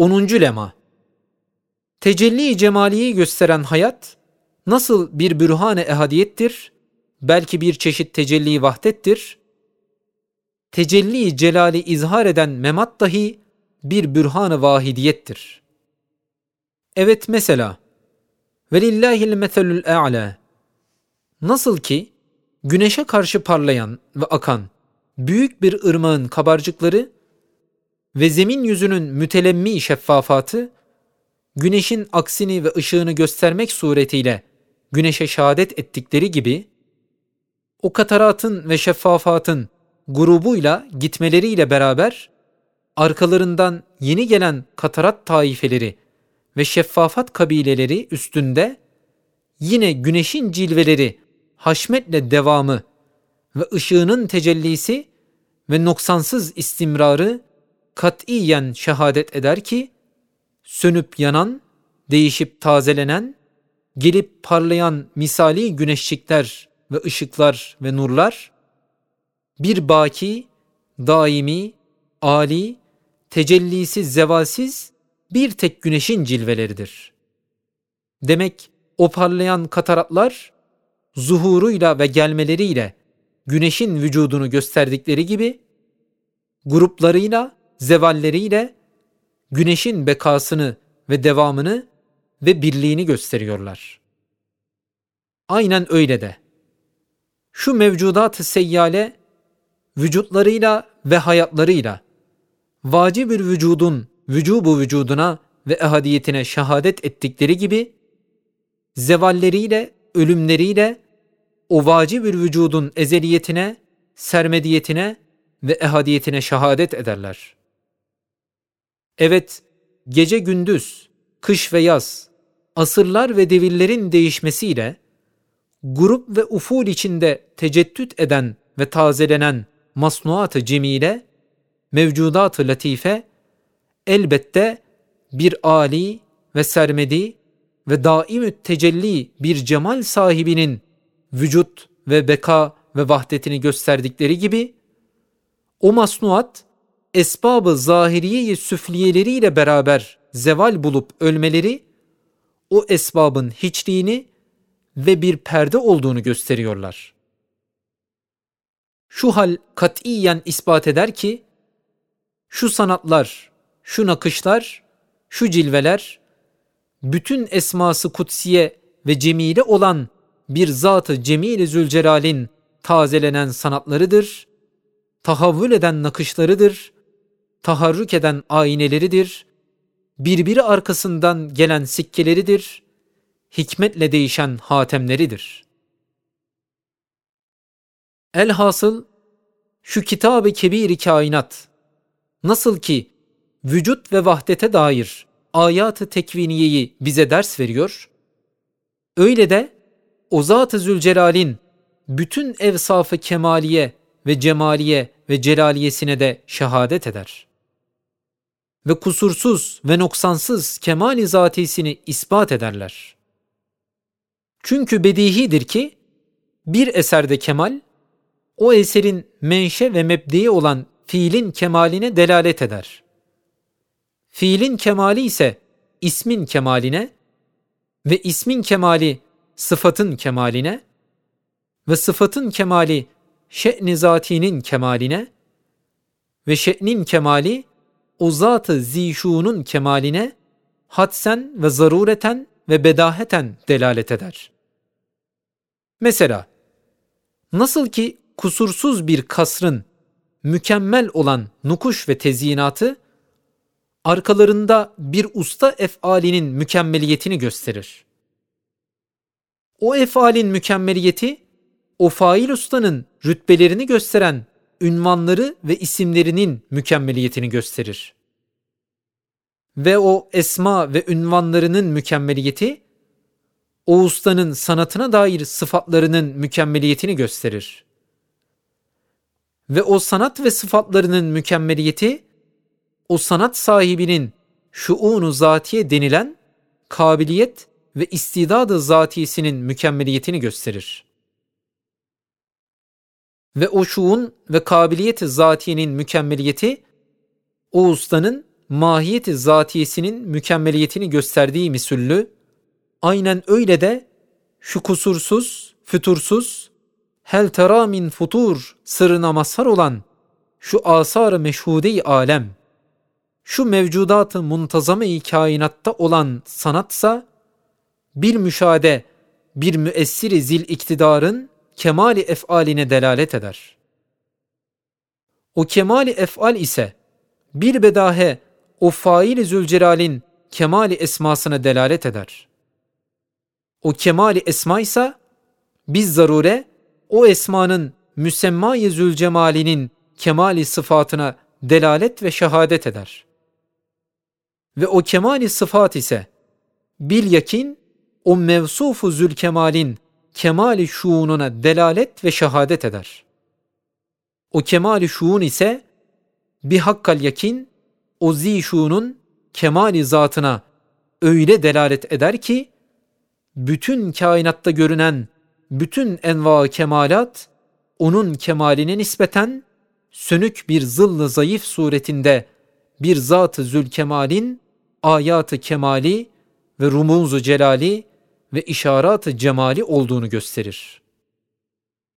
10. lema Tecelli cemaliyi gösteren hayat nasıl bir bürhane ehadiyettir, belki bir çeşit tecelli vahdettir, tecelli celali izhar eden memat dahi bir bürhan-ı vahidiyettir. Evet mesela velillahil meselül e'la nasıl ki güneşe karşı parlayan ve akan büyük bir ırmağın kabarcıkları ve zemin yüzünün mütelemmi şeffafatı güneşin aksini ve ışığını göstermek suretiyle güneşe şehadet ettikleri gibi o kataratın ve şeffafatın grubuyla gitmeleriyle beraber arkalarından yeni gelen katarat taifeleri ve şeffafat kabileleri üstünde yine güneşin cilveleri haşmetle devamı ve ışığının tecellisi ve noksansız istimrarı katiyen şehadet eder ki sönüp yanan, değişip tazelenen, gelip parlayan misali güneşçikler ve ışıklar ve nurlar bir baki, daimi, ali, tecellisiz, zevalsiz bir tek güneşin cilveleridir. Demek o parlayan kataratlar zuhuruyla ve gelmeleriyle güneşin vücudunu gösterdikleri gibi gruplarıyla, zevalleriyle güneşin bekasını ve devamını ve birliğini gösteriyorlar. Aynen öyle de. Şu mevcudat-ı seyyale vücutlarıyla ve hayatlarıyla vacib bir vücudun vücubu vücuduna ve ehadiyetine şehadet ettikleri gibi zevalleriyle, ölümleriyle o vacib bir vücudun ezeliyetine, sermediyetine ve ehadiyetine şehadet ederler. Evet, gece gündüz, kış ve yaz, asırlar ve devirlerin değişmesiyle grup ve uful içinde teceddüt eden ve tazelenen masnuat-ı cemile, mevcudat-ı latife elbette bir ali ve sermedi ve daim tecelli bir cemal sahibinin vücut ve beka ve vahdetini gösterdikleri gibi o masnuat esbabı zahiriye süfliyeleriyle beraber zeval bulup ölmeleri o esbabın hiçliğini ve bir perde olduğunu gösteriyorlar. Şu hal katiyen ispat eder ki şu sanatlar, şu nakışlar, şu cilveler bütün esması kutsiye ve cemile olan bir zatı cemil Zülcelal'in tazelenen sanatlarıdır, tahavvül eden nakışlarıdır, taharrük eden ayneleridir, birbiri arkasından gelen sikkeleridir, hikmetle değişen hatemleridir. Elhasıl şu kitab-ı kebir kainat nasıl ki vücut ve vahdete dair ayat-ı tekviniyeyi bize ders veriyor, öyle de o Zat-ı Zülcelal'in bütün evsafı kemaliye ve cemaliye ve celaliyesine de şehadet eder. Ve kusursuz ve noksansız kemali zatisini ispat ederler. Çünkü bedihidir ki bir eserde kemal o eserin menşe ve mebdei olan fiilin kemaline delalet eder. Fiilin kemali ise ismin kemaline ve ismin kemali sıfatın kemaline ve sıfatın kemali şe'ni zatinin kemaline ve şe'nin kemali o zat-ı zişunun kemaline hadsen ve zarureten ve bedaheten delalet eder. Mesela nasıl ki kusursuz bir kasrın mükemmel olan nukuş ve tezyinatı arkalarında bir usta efalinin mükemmeliyetini gösterir. O efalin mükemmeliyeti o fail ustanın rütbelerini gösteren ünvanları ve isimlerinin mükemmeliyetini gösterir. Ve o esma ve ünvanlarının mükemmeliyeti o ustanın sanatına dair sıfatlarının mükemmeliyetini gösterir. Ve o sanat ve sıfatlarının mükemmeliyeti o sanat sahibinin şuunu zatiye denilen kabiliyet ve istidadı zatiyesinin mükemmeliyetini gösterir. Ve o şuun ve kabiliyet zatiyenin mükemmeliyeti o ustanın mahiyeti zatiyesinin mükemmeliyetini gösterdiği misüllü, aynen öyle de şu kusursuz, fütursuz, hel tera min futur sırrına mazhar olan şu asar-ı meşhude-i alem, şu mevcudat-ı muntazame-i kainatta olan sanatsa, bir müşahede, bir müessiri zil iktidarın kemali efaline delalet eder. O kemali efal ise bir bedahe o fail Zülcelal'in kemali esmasına delalet eder. O kemali esma ise biz zarure o esmanın müsemma-i Zülcemal'inin kemali sıfatına delalet ve şehadet eder. Ve o kemali sıfat ise bil yakin o mevsufu zülkemalin kemali şuununa delalet ve şehadet eder. O kemali şuun ise bir hakkal yakin o zişunun kemali zatına öyle delalet eder ki bütün kainatta görünen bütün enva kemalat onun kemaline nispeten sönük bir zıllı zayıf suretinde bir zat-ı zülkemalin ayatı kemali ve rumuzu celali ve işaratı cemali olduğunu gösterir.